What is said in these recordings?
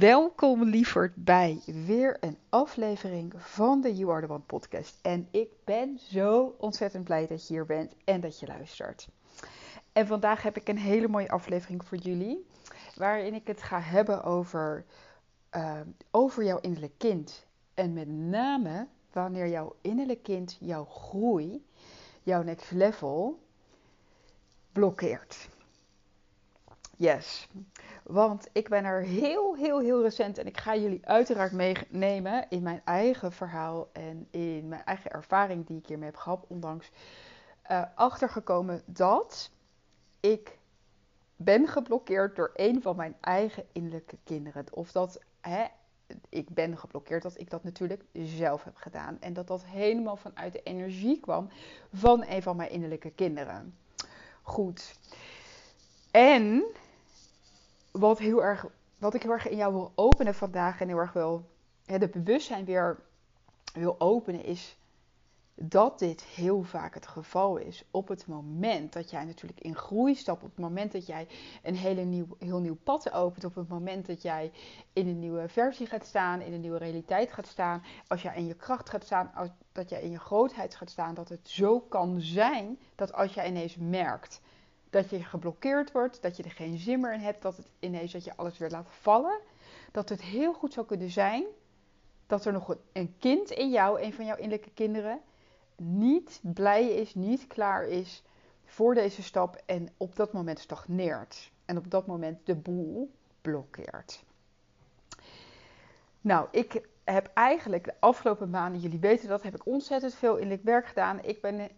Welkom lieverd bij weer een aflevering van de You Are The One podcast. En ik ben zo ontzettend blij dat je hier bent en dat je luistert. En vandaag heb ik een hele mooie aflevering voor jullie. Waarin ik het ga hebben over, uh, over jouw innerlijk kind. En met name wanneer jouw innerlijk kind jouw groei, jouw next level, blokkeert. Yes. Want ik ben er heel, heel, heel recent en ik ga jullie uiteraard meenemen in mijn eigen verhaal en in mijn eigen ervaring die ik hiermee heb gehad, ondanks uh, achtergekomen dat ik ben geblokkeerd door een van mijn eigen innerlijke kinderen. Of dat hè, ik ben geblokkeerd, dat ik dat natuurlijk zelf heb gedaan. En dat dat helemaal vanuit de energie kwam van een van mijn innerlijke kinderen. Goed. En wat, heel erg, wat ik heel erg in jou wil openen vandaag en heel erg wil, de bewustzijn weer wil openen, is dat dit heel vaak het geval is. Op het moment dat jij natuurlijk in groei stapt, op het moment dat jij een hele nieuw, heel nieuw pad opent, op het moment dat jij in een nieuwe versie gaat staan, in een nieuwe realiteit gaat staan, als jij in je kracht gaat staan, als, dat jij in je grootheid gaat staan, dat het zo kan zijn dat als jij ineens merkt dat je geblokkeerd wordt, dat je er geen zin meer in hebt, dat het ineens dat je alles weer laat vallen, dat het heel goed zou kunnen zijn dat er nog een kind in jou, een van jouw innerlijke kinderen, niet blij is, niet klaar is voor deze stap en op dat moment stagneert. En op dat moment de boel blokkeert. Nou, ik heb eigenlijk de afgelopen maanden, jullie weten dat, heb ik ontzettend veel innerlijk werk gedaan. Ik ben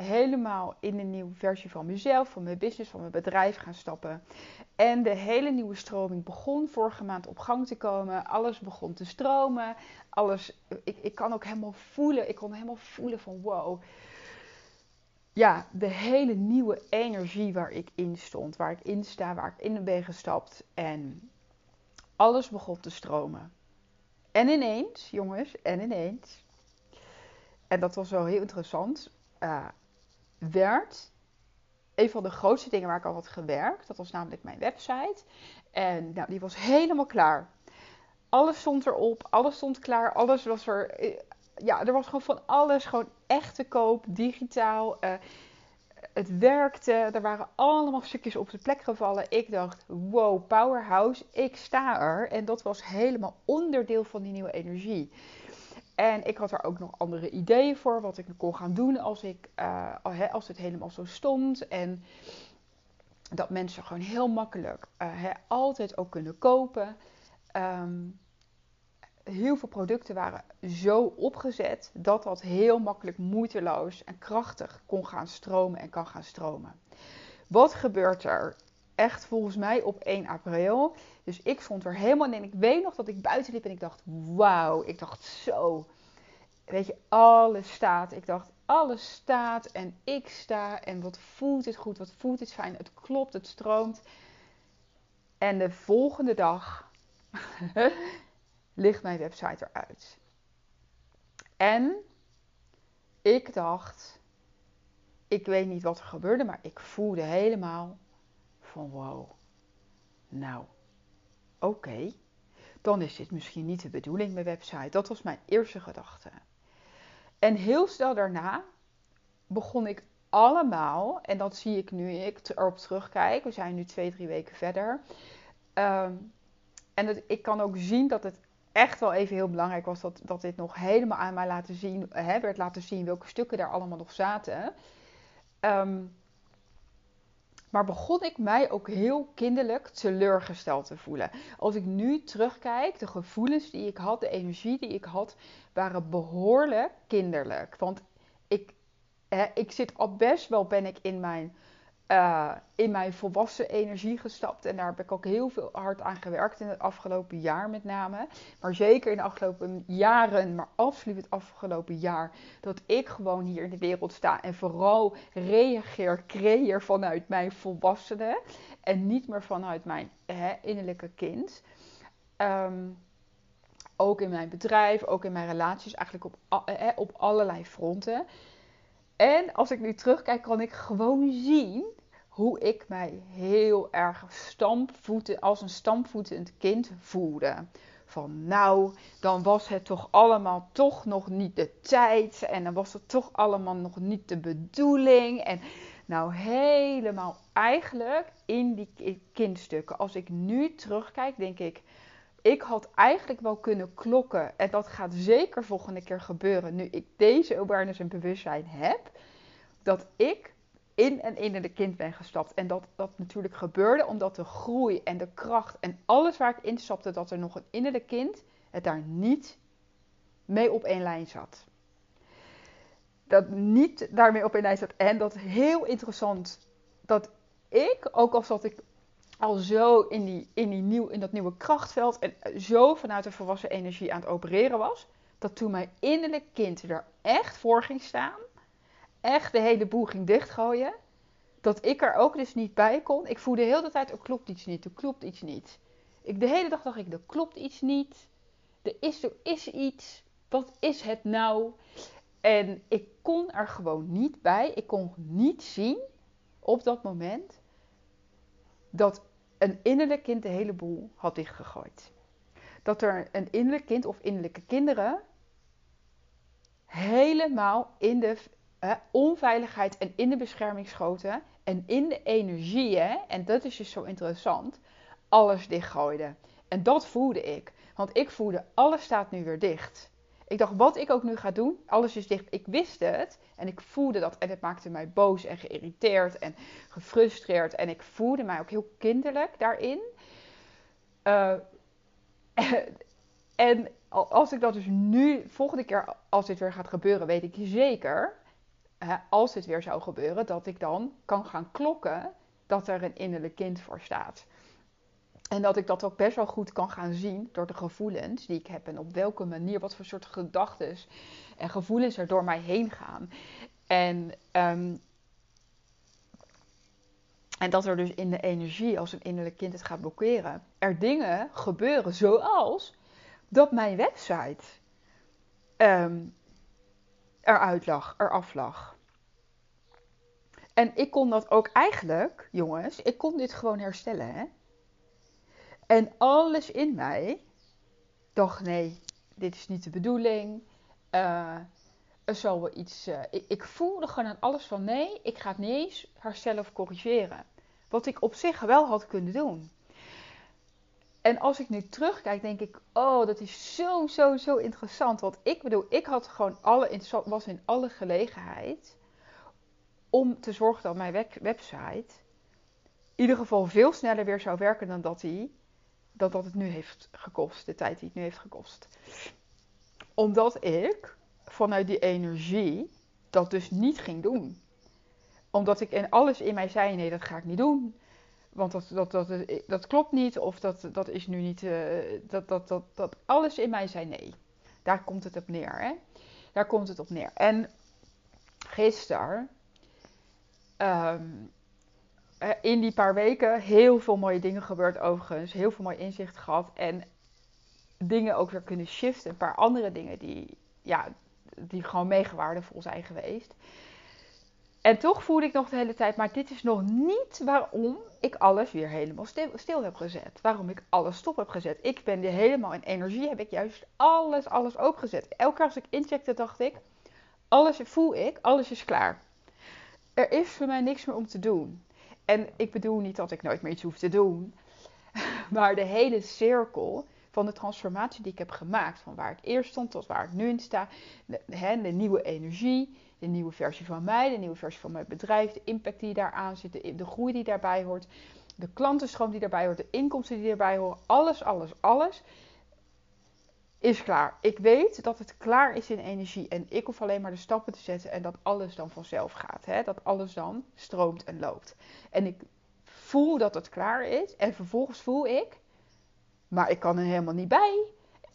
helemaal in een nieuwe versie van mezelf, van mijn business, van mijn bedrijf gaan stappen. En de hele nieuwe stroming begon vorige maand op gang te komen. Alles begon te stromen. Alles, ik, ik kan ook helemaal voelen, ik kon helemaal voelen van wow. Ja, de hele nieuwe energie waar ik in stond, waar ik in sta, waar ik in ben gestapt. En alles begon te stromen. En ineens, jongens, en ineens. En dat was wel heel interessant. Uh, werd een van de grootste dingen waar ik al had gewerkt. Dat was namelijk mijn website. En nou, die was helemaal klaar. Alles stond erop, alles stond klaar, alles was er. Eh, ja, er was gewoon van alles gewoon echt te koop, digitaal. Uh, het werkte, er waren allemaal stukjes op de plek gevallen. Ik dacht, wow, powerhouse, ik sta er. En dat was helemaal onderdeel van die nieuwe energie. En ik had er ook nog andere ideeën voor wat ik kon gaan doen als, ik, uh, als het helemaal zo stond. En dat mensen gewoon heel makkelijk uh, altijd ook kunnen kopen. Um, heel veel producten waren zo opgezet dat dat heel makkelijk moeiteloos en krachtig kon gaan stromen en kan gaan stromen. Wat gebeurt er? Echt volgens mij op 1 april. Dus ik stond er helemaal in. Ik weet nog dat ik buiten liep en ik dacht, wauw. Ik dacht zo. Weet je, alles staat. Ik dacht, alles staat en ik sta. En wat voelt het goed, wat voelt het fijn. Het klopt, het stroomt. En de volgende dag ligt mijn website eruit. En ik dacht, ik weet niet wat er gebeurde, maar ik voelde helemaal wow. Nou, oké. Dan is dit misschien niet de bedoeling, mijn website. Dat was mijn eerste gedachte. En heel snel daarna begon ik allemaal, en dat zie ik nu ik erop terugkijk. We zijn nu twee, drie weken verder. Ehm, en ik kan ook zien dat het echt wel even heel belangrijk was dat, dat dit nog helemaal aan mij laten zien, hè, werd laten zien welke stukken daar allemaal nog zaten. Um, maar begon ik mij ook heel kinderlijk teleurgesteld te voelen. Als ik nu terugkijk, de gevoelens die ik had, de energie die ik had, waren behoorlijk kinderlijk. Want ik, ik zit al best wel, ben ik in mijn, uh, in mijn volwassen energie gestapt. En daar heb ik ook heel veel hard aan gewerkt in het afgelopen jaar met name. Maar zeker in de afgelopen jaren, maar absoluut het afgelopen jaar. Dat ik gewoon hier in de wereld sta en vooral reageer, creëer vanuit mijn volwassenen. En niet meer vanuit mijn hè, innerlijke kind. Um, ook in mijn bedrijf, ook in mijn relaties, eigenlijk op, eh, op allerlei fronten. En als ik nu terugkijk, kan ik gewoon zien hoe ik mij heel erg stampvoeten, als een stampvoetend kind voelde. Van nou, dan was het toch allemaal toch nog niet de tijd. En dan was het toch allemaal nog niet de bedoeling. En nou, helemaal eigenlijk in die kindstukken. Als ik nu terugkijk, denk ik ik had eigenlijk wel kunnen klokken. En dat gaat zeker volgende keer gebeuren. Nu ik deze awareness en bewustzijn heb. Dat ik in en in de kind ben gestapt. En dat dat natuurlijk gebeurde omdat de groei en de kracht en alles waar ik instapte, dat er nog een innerlijk kind het daar niet mee op één lijn zat. Dat niet daarmee op één lijn zat. En dat heel interessant dat ik, ook al zat ik al zo in, die, in, die nieuw, in dat nieuwe krachtveld en zo vanuit de volwassen energie aan het opereren was, dat toen mijn innerlijk kind er echt voor ging staan, echt de hele boel ging dichtgooien, dat ik er ook dus niet bij kon. Ik voelde heel de tijd, er klopt iets niet, er klopt iets niet. Ik, de hele dag dacht ik, er klopt iets niet, er is, er is iets, wat is het nou? En ik kon er gewoon niet bij, ik kon niet zien op dat moment dat een innerlijk kind de hele boel had dichtgegooid. Dat er een innerlijk kind of innerlijke kinderen helemaal in de onveiligheid en in de bescherming schoten en in de energie, en dat is dus zo interessant, alles dichtgooiden. En dat voelde ik, want ik voelde alles staat nu weer dicht. Ik dacht, wat ik ook nu ga doen, alles is dicht. Ik wist het en ik voelde dat. En het maakte mij boos en geïrriteerd en gefrustreerd. En ik voelde mij ook heel kinderlijk daarin. Uh, en als ik dat dus nu, volgende keer als dit weer gaat gebeuren, weet ik zeker, als dit weer zou gebeuren, dat ik dan kan gaan klokken dat er een innerlijk kind voor staat. En dat ik dat ook best wel goed kan gaan zien door de gevoelens die ik heb. En op welke manier, wat voor soort gedachten en gevoelens er door mij heen gaan. En, ehm, en dat er dus in de energie, als een innerlijk kind het gaat blokkeren, er dingen gebeuren zoals dat mijn website um, eruit lag, eraf lag. En ik kon dat ook eigenlijk, jongens, ik kon dit gewoon herstellen. Hè? En alles in mij dacht: nee, dit is niet de bedoeling. Uh, er zal wel iets. Uh, ik, ik, voelde gewoon aan alles van: nee, ik ga het niet eens herstellen of corrigeren. Wat ik op zich wel had kunnen doen. En als ik nu terugkijk, denk ik: oh, dat is zo, zo, zo interessant. Want ik bedoel, ik had gewoon alle, was in alle gelegenheid om te zorgen dat mijn website in ieder geval veel sneller weer zou werken dan dat hij dat dat het nu heeft gekost, de tijd die het nu heeft gekost. Omdat ik vanuit die energie dat dus niet ging doen. Omdat ik en alles in mij zei: nee, dat ga ik niet doen. Want dat, dat, dat, dat klopt niet, of dat, dat is nu niet. Uh, dat, dat, dat, dat alles in mij zei nee. Daar komt het op neer. Hè? Daar komt het op neer. En gisteren um, eh, in die paar weken heel veel mooie dingen gebeurd overigens. Heel veel mooi inzicht gehad. En dingen ook weer kunnen shiften. Een paar andere dingen die, ja, die gewoon mega waardevol zijn geweest. En toch voelde ik nog de hele tijd, maar dit is nog niet waarom ik alles weer helemaal stil, heb gezet. Waarom ik alles stop heb gezet. Ik ben er helemaal in energie, heb ik juist alles, alles opengezet. Elke keer als ik incheckte, dacht ik, alles voel ik, alles is klaar. Er is voor mij niks meer om te doen. En ik bedoel niet dat ik nooit meer iets hoef te doen. Maar de hele cirkel van de transformatie die ik heb gemaakt. Van waar ik eerst stond tot waar ik nu in sta. De, de nieuwe energie, de nieuwe versie van mij, de nieuwe versie van mijn bedrijf. De impact die daaraan zit, de, de groei die daarbij hoort. De klantenstroom die daarbij hoort, de inkomsten die daarbij horen. Alles, alles, alles. is klaar. Ik weet dat het klaar is in energie. En ik hoef alleen maar de stappen te zetten en dat alles dan vanzelf gaat. Hè? Dat alles dan stroomt en loopt. En ik voel dat het klaar is. En vervolgens voel ik, maar ik kan er helemaal niet bij.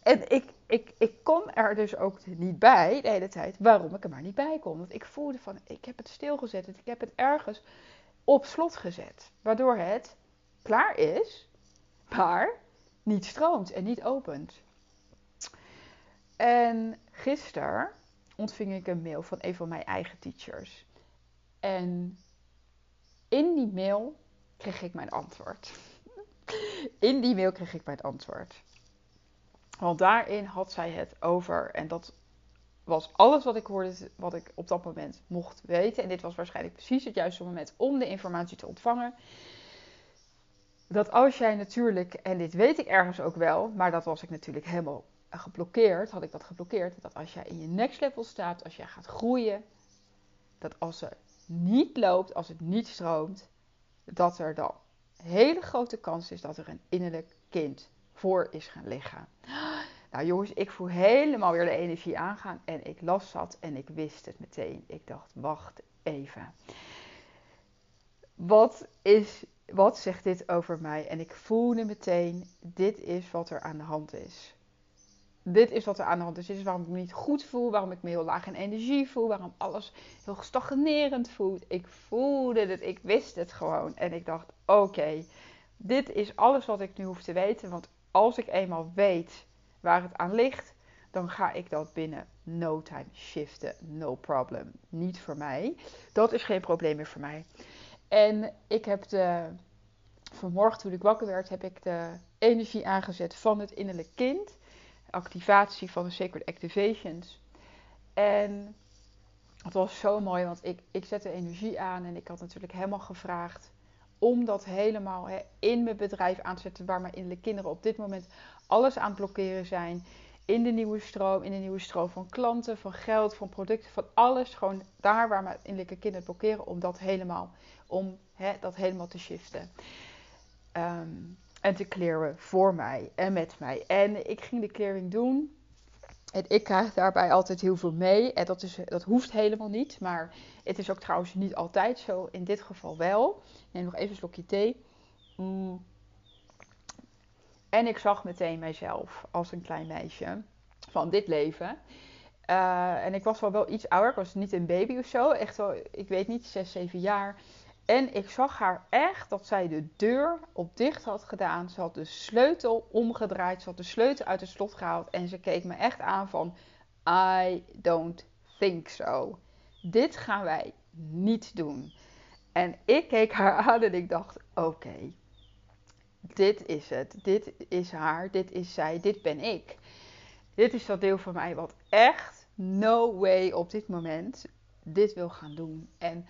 En ik, ik, ik kon er dus ook niet bij de hele tijd waarom ik er maar niet bij kon. Want ik voelde van, ik heb het stilgezet. Ik heb het ergens op slot gezet. Waardoor het klaar is, maar niet stroomt en niet opent. En gisteren ontving ik een mail van een van mijn eigen teachers. En in die mail kreeg ik mijn antwoord. In die mail kreeg ik mijn antwoord. Want daarin had zij het over, en dat was alles wat ik hoorde, wat ik op dat moment mocht weten. En dit was waarschijnlijk precies het juiste moment om de informatie te ontvangen. Dat als jij natuurlijk, en dit weet ik ergens ook wel, maar dat was ik natuurlijk helemaal geblokkeerd, had ik dat geblokkeerd. Dat als jij in je next level staat, als jij gaat groeien, dat als het niet loopt, als het niet stroomt, dat er dan hele grote kans is dat er een innerlijk kind voor is gaan liggen. Nou jongens, ik voel helemaal weer de energie aangaan en ik las dat en ik wist het meteen. Ik dacht, wacht even. Wat, is, wat zegt dit over mij? En ik voelde meteen, dit is wat er aan de hand is. Dit is wat er aan de hand is. Dit is waarom ik me niet goed voel, waarom ik me heel laag in energie voel, waarom alles heel stagnerend voelt. Ik voelde het, ik wist het gewoon. En ik dacht, oké, dit is alles wat ik nu hoef te weten. Want als ik eenmaal weet waar het aan ligt, dan ga ik dat binnen no time shiften. No problem. Niet voor mij. Dat is geen probleem meer voor mij. En ik heb de, vanmorgen toen ik wakker werd, heb ik de energie aangezet van het innerlijk kind. Activatie van de Sacred Activations. En het was zo mooi, want ik, ik zette energie aan en ik had natuurlijk helemaal gevraagd om dat helemaal in mijn bedrijf aan te zetten, waar mijn innerlijke kinderen op dit moment alles aan het blokkeren zijn. In de nieuwe stroom, in de nieuwe stroom van klanten, van geld, van producten, van alles. Gewoon daar waar mijn innerlijke kinderen blokkeren, om dat helemaal, om dat helemaal te shiften. Ehm, en te clearen voor mij en met mij. En ik ging de clearing doen. En ik krijg daarbij altijd heel veel mee. En dat, is, dat hoeft helemaal niet. Maar het is ook trouwens niet altijd zo. In dit geval wel. Ik neem nog even een slokje thee. Mm. En ik zag meteen mijzelf als een klein meisje van dit leven. Uh, en ik was wel wel iets ouder. Ik was niet een baby of zo. Echt wel, ik weet niet, 6, 7 jaar. En ik zag haar echt dat zij de deur op dicht had gedaan. Ze had de sleutel omgedraaid. Ze had de sleutel uit het slot gehaald. En ze keek me echt aan van... I don't think so. Dit gaan wij niet doen. En ik keek haar aan en ik dacht... Oké, dit is het. Dit is haar. Dit is zij. Dit ben ik. Dit is dat deel van mij wat echt no way op dit moment dit wil gaan doen. En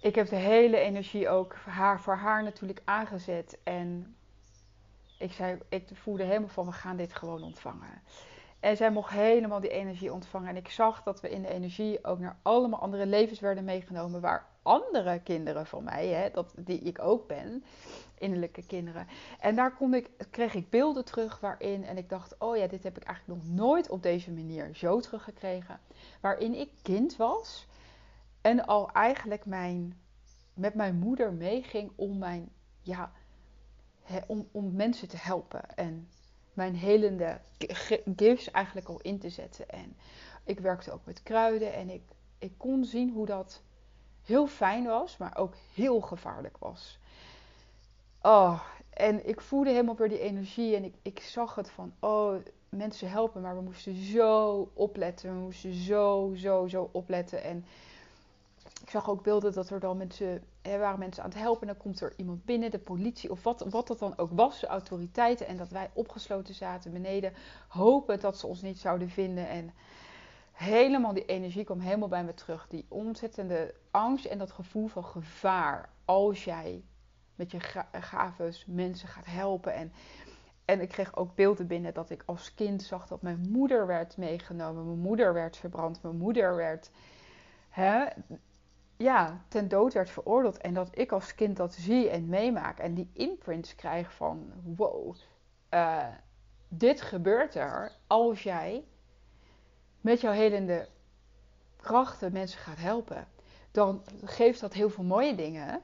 ik heb de hele energie ook haar, voor haar natuurlijk aangezet. En ik, zei, ik voelde helemaal van, we gaan dit gewoon ontvangen. En zij mocht helemaal die energie ontvangen. En ik zag dat we in de energie ook naar allemaal andere levens werden meegenomen. Waar andere kinderen van mij, hè, dat, die ik ook ben, innerlijke kinderen. En daar kon ik, kreeg ik beelden terug waarin. En ik dacht, oh ja, dit heb ik eigenlijk nog nooit op deze manier zo teruggekregen. Waarin ik kind was. En al eigenlijk mijn, met mijn moeder meeging om, mijn, ja, om, om mensen te helpen. En mijn helende gifts eigenlijk al in te zetten. En ik werkte ook met kruiden. En ik, ik kon zien hoe dat heel fijn was, maar ook heel gevaarlijk was. Oh, en ik voelde helemaal weer die energie. En ik, ik zag het van, oh, mensen helpen, maar we moesten zo opletten. We moesten zo, zo, zo opletten. En ik zag ook beelden dat er dan mensen, er waren mensen aan het helpen. En dan komt er iemand binnen, de politie of wat, wat dat dan ook was, de autoriteiten. En dat wij opgesloten zaten beneden, hopen dat ze ons niet zouden vinden. En helemaal die energie kwam helemaal bij me terug. Die ontzettende angst en dat gevoel van gevaar. Als jij met je gaves mensen gaat helpen. En, en ik kreeg ook beelden binnen dat ik als kind zag dat mijn moeder werd meegenomen. Mijn moeder werd verbrand. Mijn moeder werd hè, ja, ten dood werd veroordeeld. En dat ik als kind dat zie en meemaak. En die imprints krijg van wow. Uh, dit gebeurt er als jij met jouw helende krachten mensen gaat helpen. Dan geeft dat heel veel mooie dingen.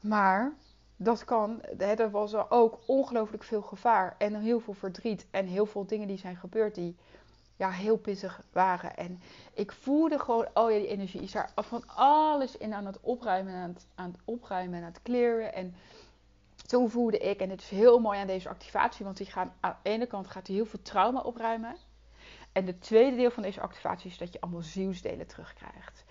Maar dat kan, er was ook ongelooflijk veel gevaar en heel veel verdriet en heel veel dingen die zijn gebeurd die ja, heel pittig waren. En ik voelde gewoon, oh ja, die energie is daar van alles in aan het opruimen, aan het, aan het opruimen en aan het kleren. En toen voelde ik, en het is heel mooi aan deze activatie, want die gaan, aan de ene kant gaat hij heel veel trauma opruimen. En het tweede deel van deze activatie is dat je allemaal zielsdelen terugkrijgt.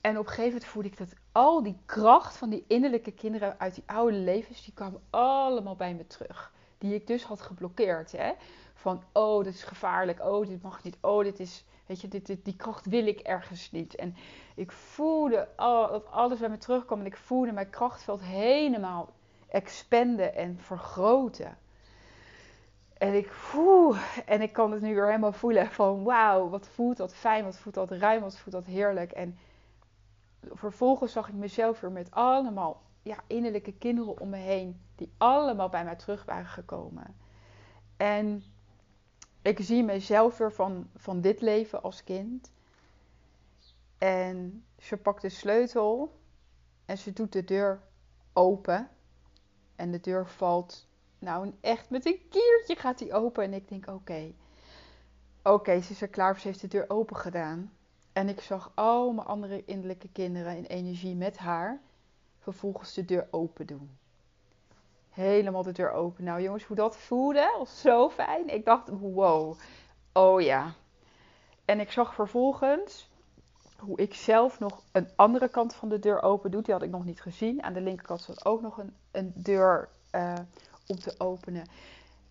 En op een gegeven moment voelde ik dat al die kracht van die innerlijke kinderen uit die oude levens, die kwamen allemaal bij me terug. Die ik dus had geblokkeerd. Hè? Van, oh, dit is gevaarlijk. Oh, dit mag niet. Oh, dit is, weet je, dit, dit, die kracht wil ik ergens niet. En ik voelde oh, dat alles bij me terugkwam. En ik voelde mijn krachtveld helemaal expanden en vergroten. En ik, voel, en ik kan het nu weer helemaal voelen van wauw, wat voelt dat fijn, wat voelt dat ruim, wat voelt dat heerlijk. En vervolgens zag ik mezelf weer met allemaal ja, innerlijke kinderen om me heen, die allemaal bij mij terug waren gekomen. En ik zie mezelf weer van, van dit leven als kind. En ze pakt de sleutel en ze doet de deur open. En de deur valt, nou echt met een kiertje gaat die open. En ik denk, oké, oké, ze is er klaar voor. Ze heeft de deur open gedaan. En ik zag al mijn andere innerlijke kinderen in energie met haar vervolgens de deur open doen. Helemaal de deur open. Nou jongens, hoe dat voelde, was zo fijn. Ik dacht, wow, oh ja. En ik zag vervolgens hoe ik zelf nog een andere kant van de deur open doe. Die had ik nog niet gezien. Aan de linkerkant zat ook nog een, een deur uh, om te openen.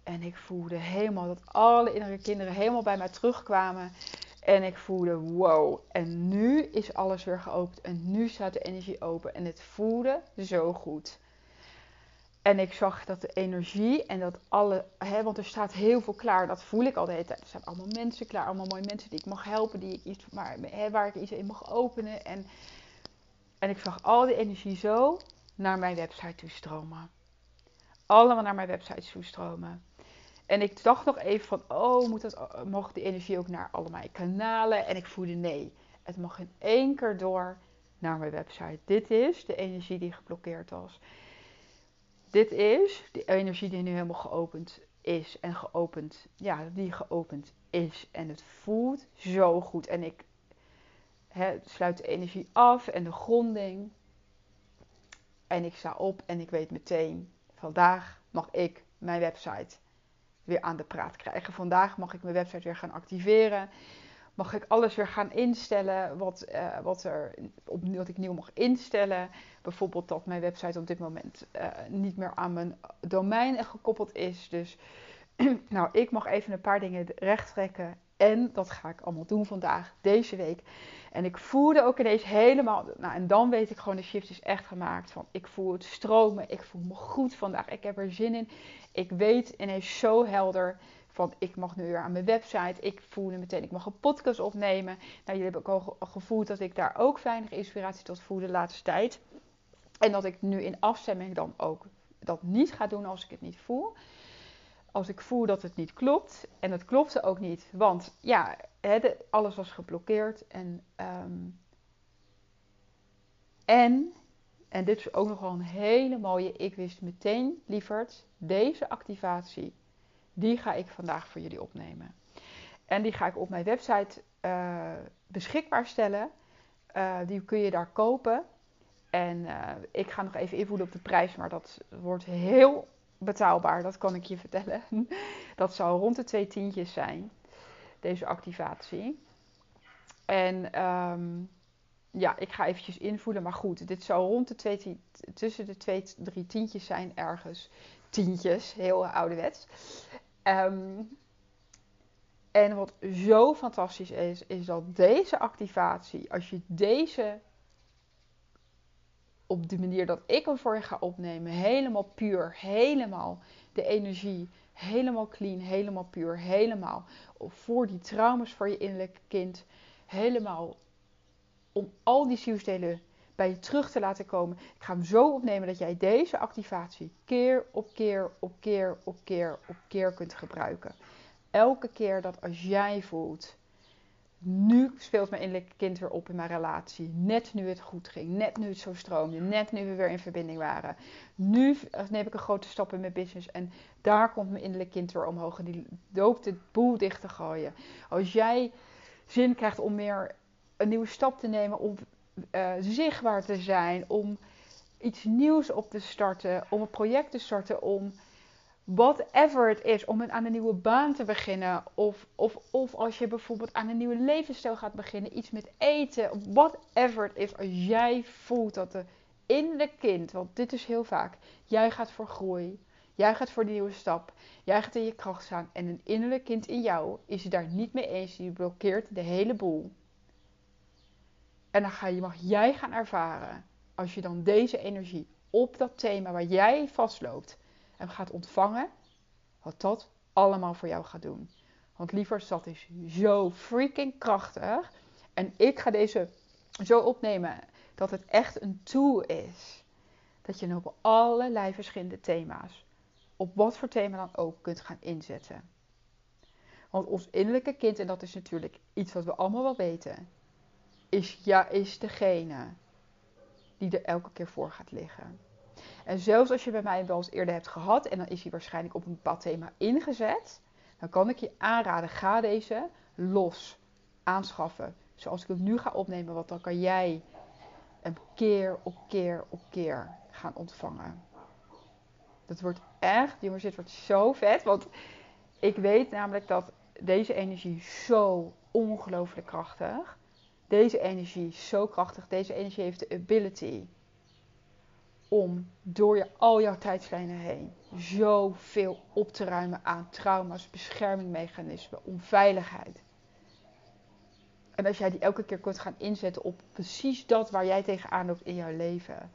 En ik voelde helemaal dat alle innerlijke kinderen helemaal bij mij terugkwamen. En ik voelde, wow, en nu is alles weer geopend. En nu staat de energie open. En het voelde zo goed. En ik zag dat de energie en dat alle, hè, want er staat heel veel klaar, dat voel ik al de hele tijd. Er staan allemaal mensen klaar, allemaal mooie mensen die ik mag helpen, die ik iets, maar, hè, waar ik iets in mag openen. En, en ik zag al die energie zo naar mijn website toe stromen. Allemaal naar mijn website toe stromen. En ik dacht nog even van, oh, moet dat, mag die energie ook naar alle mijn kanalen? En ik voelde nee, het mag in één keer door naar mijn website. Dit is de energie die geblokkeerd was. Dit is de energie die nu helemaal geopend is en geopend, ja, die geopend is. En het voelt zo goed. En ik sluit de energie af en de gronding. En ik sta op en ik weet meteen, vandaag mag ik mijn website weer aan de praat krijgen. Vandaag mag ik mijn website weer gaan activeren. Mag ik alles weer gaan instellen wat, uh, wat, er, op, wat ik nieuw mag instellen. Bijvoorbeeld dat mijn website op dit moment uh, niet meer aan mijn domein gekoppeld is. Dus nou, ik mag even een paar dingen recht trekken. En dat ga ik allemaal doen vandaag, deze week. En ik voelde ook ineens helemaal. Nou, en dan weet ik gewoon, de shift is echt gemaakt. Van ik voel het stromen. Ik voel me goed vandaag. Ik heb er zin in. Ik weet ineens zo helder van ik mag nu weer aan mijn website. Ik voelde meteen, ik mag een podcast opnemen. Nou, jullie hebben ook al gevoeld dat ik daar ook weinig inspiratie tot voelde de laatste tijd. En dat ik nu in afstemming dan ook dat niet ga doen als ik het niet voel. Als ik voel dat het niet klopt. En het klopte ook niet. Want ja, alles was geblokkeerd. En, um, en, en dit is ook nog wel een hele mooie. Ik wist meteen, lieverd, deze activatie, die ga ik vandaag voor jullie opnemen. En die ga ik op mijn website uh, beschikbaar stellen. Uh, die kun je daar kopen. En uh, ik ga nog even invoelen op de prijs, maar dat wordt heel betaalbaar, dat kan ik je vertellen. Dat zal rond de twee tientjes zijn, deze activatie. En um, ja, ik ga eventjes invoelen, maar goed, dit zou rond de twee, tussen de twee, drie tientjes zijn ergens tientjes, heel ouderwets. Um, en wat zo fantastisch is, is dat deze activatie, als je deze op de manier dat ik hem voor je ga opnemen, helemaal puur, helemaal de energie, helemaal clean, helemaal puur, helemaal voor die trauma's voor je innerlijke kind, helemaal om al die zielsdelen bij je terug te laten komen. Ik ga hem zo opnemen dat jij deze activatie keer op keer op keer op keer op keer kunt gebruiken. Elke keer dat als jij voelt, nu speelt mijn innerlijke kind weer op in mijn relatie. Net nu het goed ging, net nu het zo stroomde, net nu we weer in verbinding waren. Nu neem ik een grote stap in mijn business en daar komt mijn innerlijke kind weer omhoog en die loopt het boel dicht te gooien. Als jij zin krijgt om meer een nieuwe stap te nemen, om uh, zichtbaar te zijn, om iets nieuws op te starten, om een project te starten, om whatever het is, om aan een nieuwe baan te beginnen. Of, of, of als je bijvoorbeeld aan een nieuwe levensstijl gaat beginnen, iets met eten, whatever het is. Als jij voelt dat de innerlijke kind, want dit is heel vaak, jij gaat voor groei. Jij gaat voor die nieuwe stap. Jij gaat in je kracht staan. En een innerlijk kind in jou is het daar niet mee eens. Die blokkeert de hele boel. En dan ga je, mag jij gaan ervaren. Als je dan deze energie op dat thema waar jij vastloopt en gaat ontvangen, wat dat allemaal voor jou gaat doen. Want lieverd, dat is zo freaking krachtig. En ik ga deze zo opnemen dat het echt een tool is. Dat je op allerlei verschillende thema's, op wat voor thema dan ook, kunt gaan inzetten. Want ons innerlijke kind, en dat is natuurlijk iets wat we allemaal wel weten, is, ja, is degene die er elke keer voor gaat liggen. En zelfs als je bij mij wel eens eerder hebt gehad en dan is hij waarschijnlijk op een bepaald thema ingezet, dan kan ik je aanraden, ga deze los aanschaffen. Zoals ik het nu ga opnemen, want dan kan jij hem keer op keer op keer gaan ontvangen. Dat wordt echt, jongens, dit wordt zo vet. Want ik weet namelijk dat deze energie zo ongelooflijk krachtig. Deze energie zo krachtig. Deze energie heeft de ability om door je, al jouw tijdslijnen heen zoveel op te ruimen aan trauma's, beschermingmechanismen, onveiligheid. En als jij die elke keer kunt gaan inzetten op precies dat waar jij tegenaan loopt in jouw leven.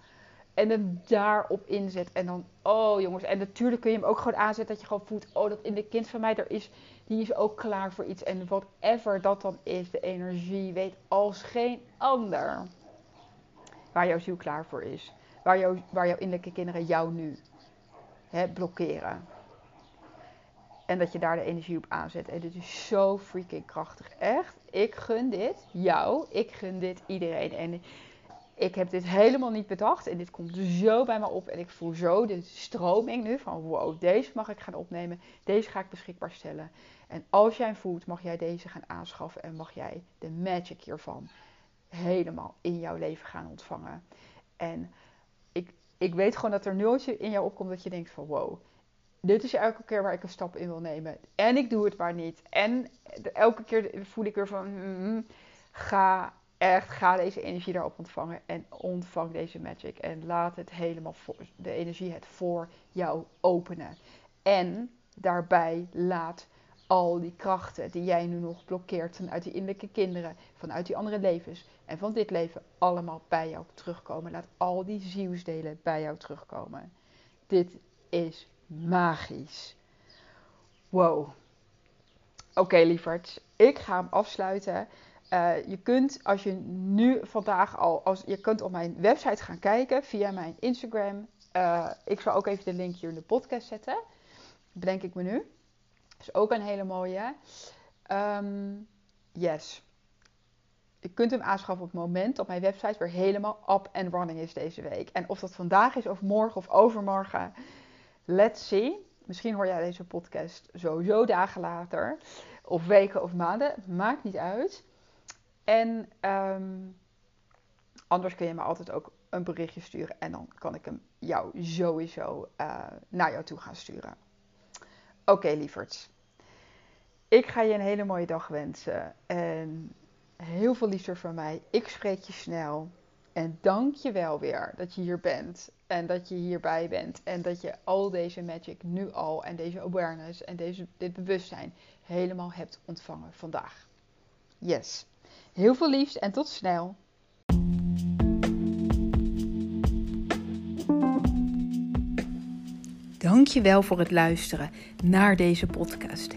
En dan daarop inzet. En dan, oh jongens. En natuurlijk kun je hem ook gewoon aanzetten dat je gewoon voelt. Oh, dat in de kind van mij er is. Die is ook klaar voor iets. En whatever dat dan is, de energie weet als geen ander. Waar jouw ziel klaar voor is waar, waar jouw innerlijke kinderen jou nu hè, blokkeren. En dat je daar de energie op aanzet. En dit is zo freaking krachtig. Echt. Ik gun dit jou. Ik gun dit iedereen. En ik heb dit helemaal niet bedacht. En dit komt zo bij me op. En ik voel zo de stroming nu van wow, deze mag ik gaan opnemen. Deze ga ik beschikbaar stellen. En als jij voelt, mag jij deze gaan aanschaffen. En mag jij de magic hiervan helemaal in jouw leven gaan ontvangen. En ik weet gewoon dat er nultje in jou opkomt dat je denkt van wow, dit is elke keer waar ik een stap in wil nemen. En ik doe het maar niet. En elke keer voel ik weer van mm, ga echt, ga deze energie daarop ontvangen. En ontvang deze magic. En laat het helemaal voor, de energie het voor jou openen. En daarbij laat al die krachten die jij nu nog blokkeert vanuit die innerlijke kinderen, vanuit die andere levens en van dit leven allemaal bij jou terugkomen. Laat al die zielsdelen bij jou terugkomen. Dit is magisch. Wow. Oké, okay, lieverds. Ik ga hem afsluiten. Uh, je kunt als je nu vandaag al, als, je kunt op mijn website gaan kijken via mijn Instagram. Uh, ik zal ook even de link hier in de podcast zetten. Bedenk ik me nu is ook een hele mooie. Um, yes. Je kunt hem aanschaffen op het moment dat mijn website weer helemaal up and running is deze week. En of dat vandaag is of morgen of overmorgen, let's see. Misschien hoor jij deze podcast sowieso dagen later. Of weken of maanden. Maakt niet uit. En um, anders kun je me altijd ook een berichtje sturen. En dan kan ik hem jou sowieso uh, naar jou toe gaan sturen. Oké, okay. Ik ga je een hele mooie dag wensen. En heel veel liefde van mij. Ik spreek je snel. En dank je wel weer dat je hier bent. En dat je hierbij bent. En dat je al deze magic nu al. En deze awareness en deze, dit bewustzijn helemaal hebt ontvangen vandaag. Yes. Heel veel liefs en tot snel. Dankjewel voor het luisteren naar deze podcast.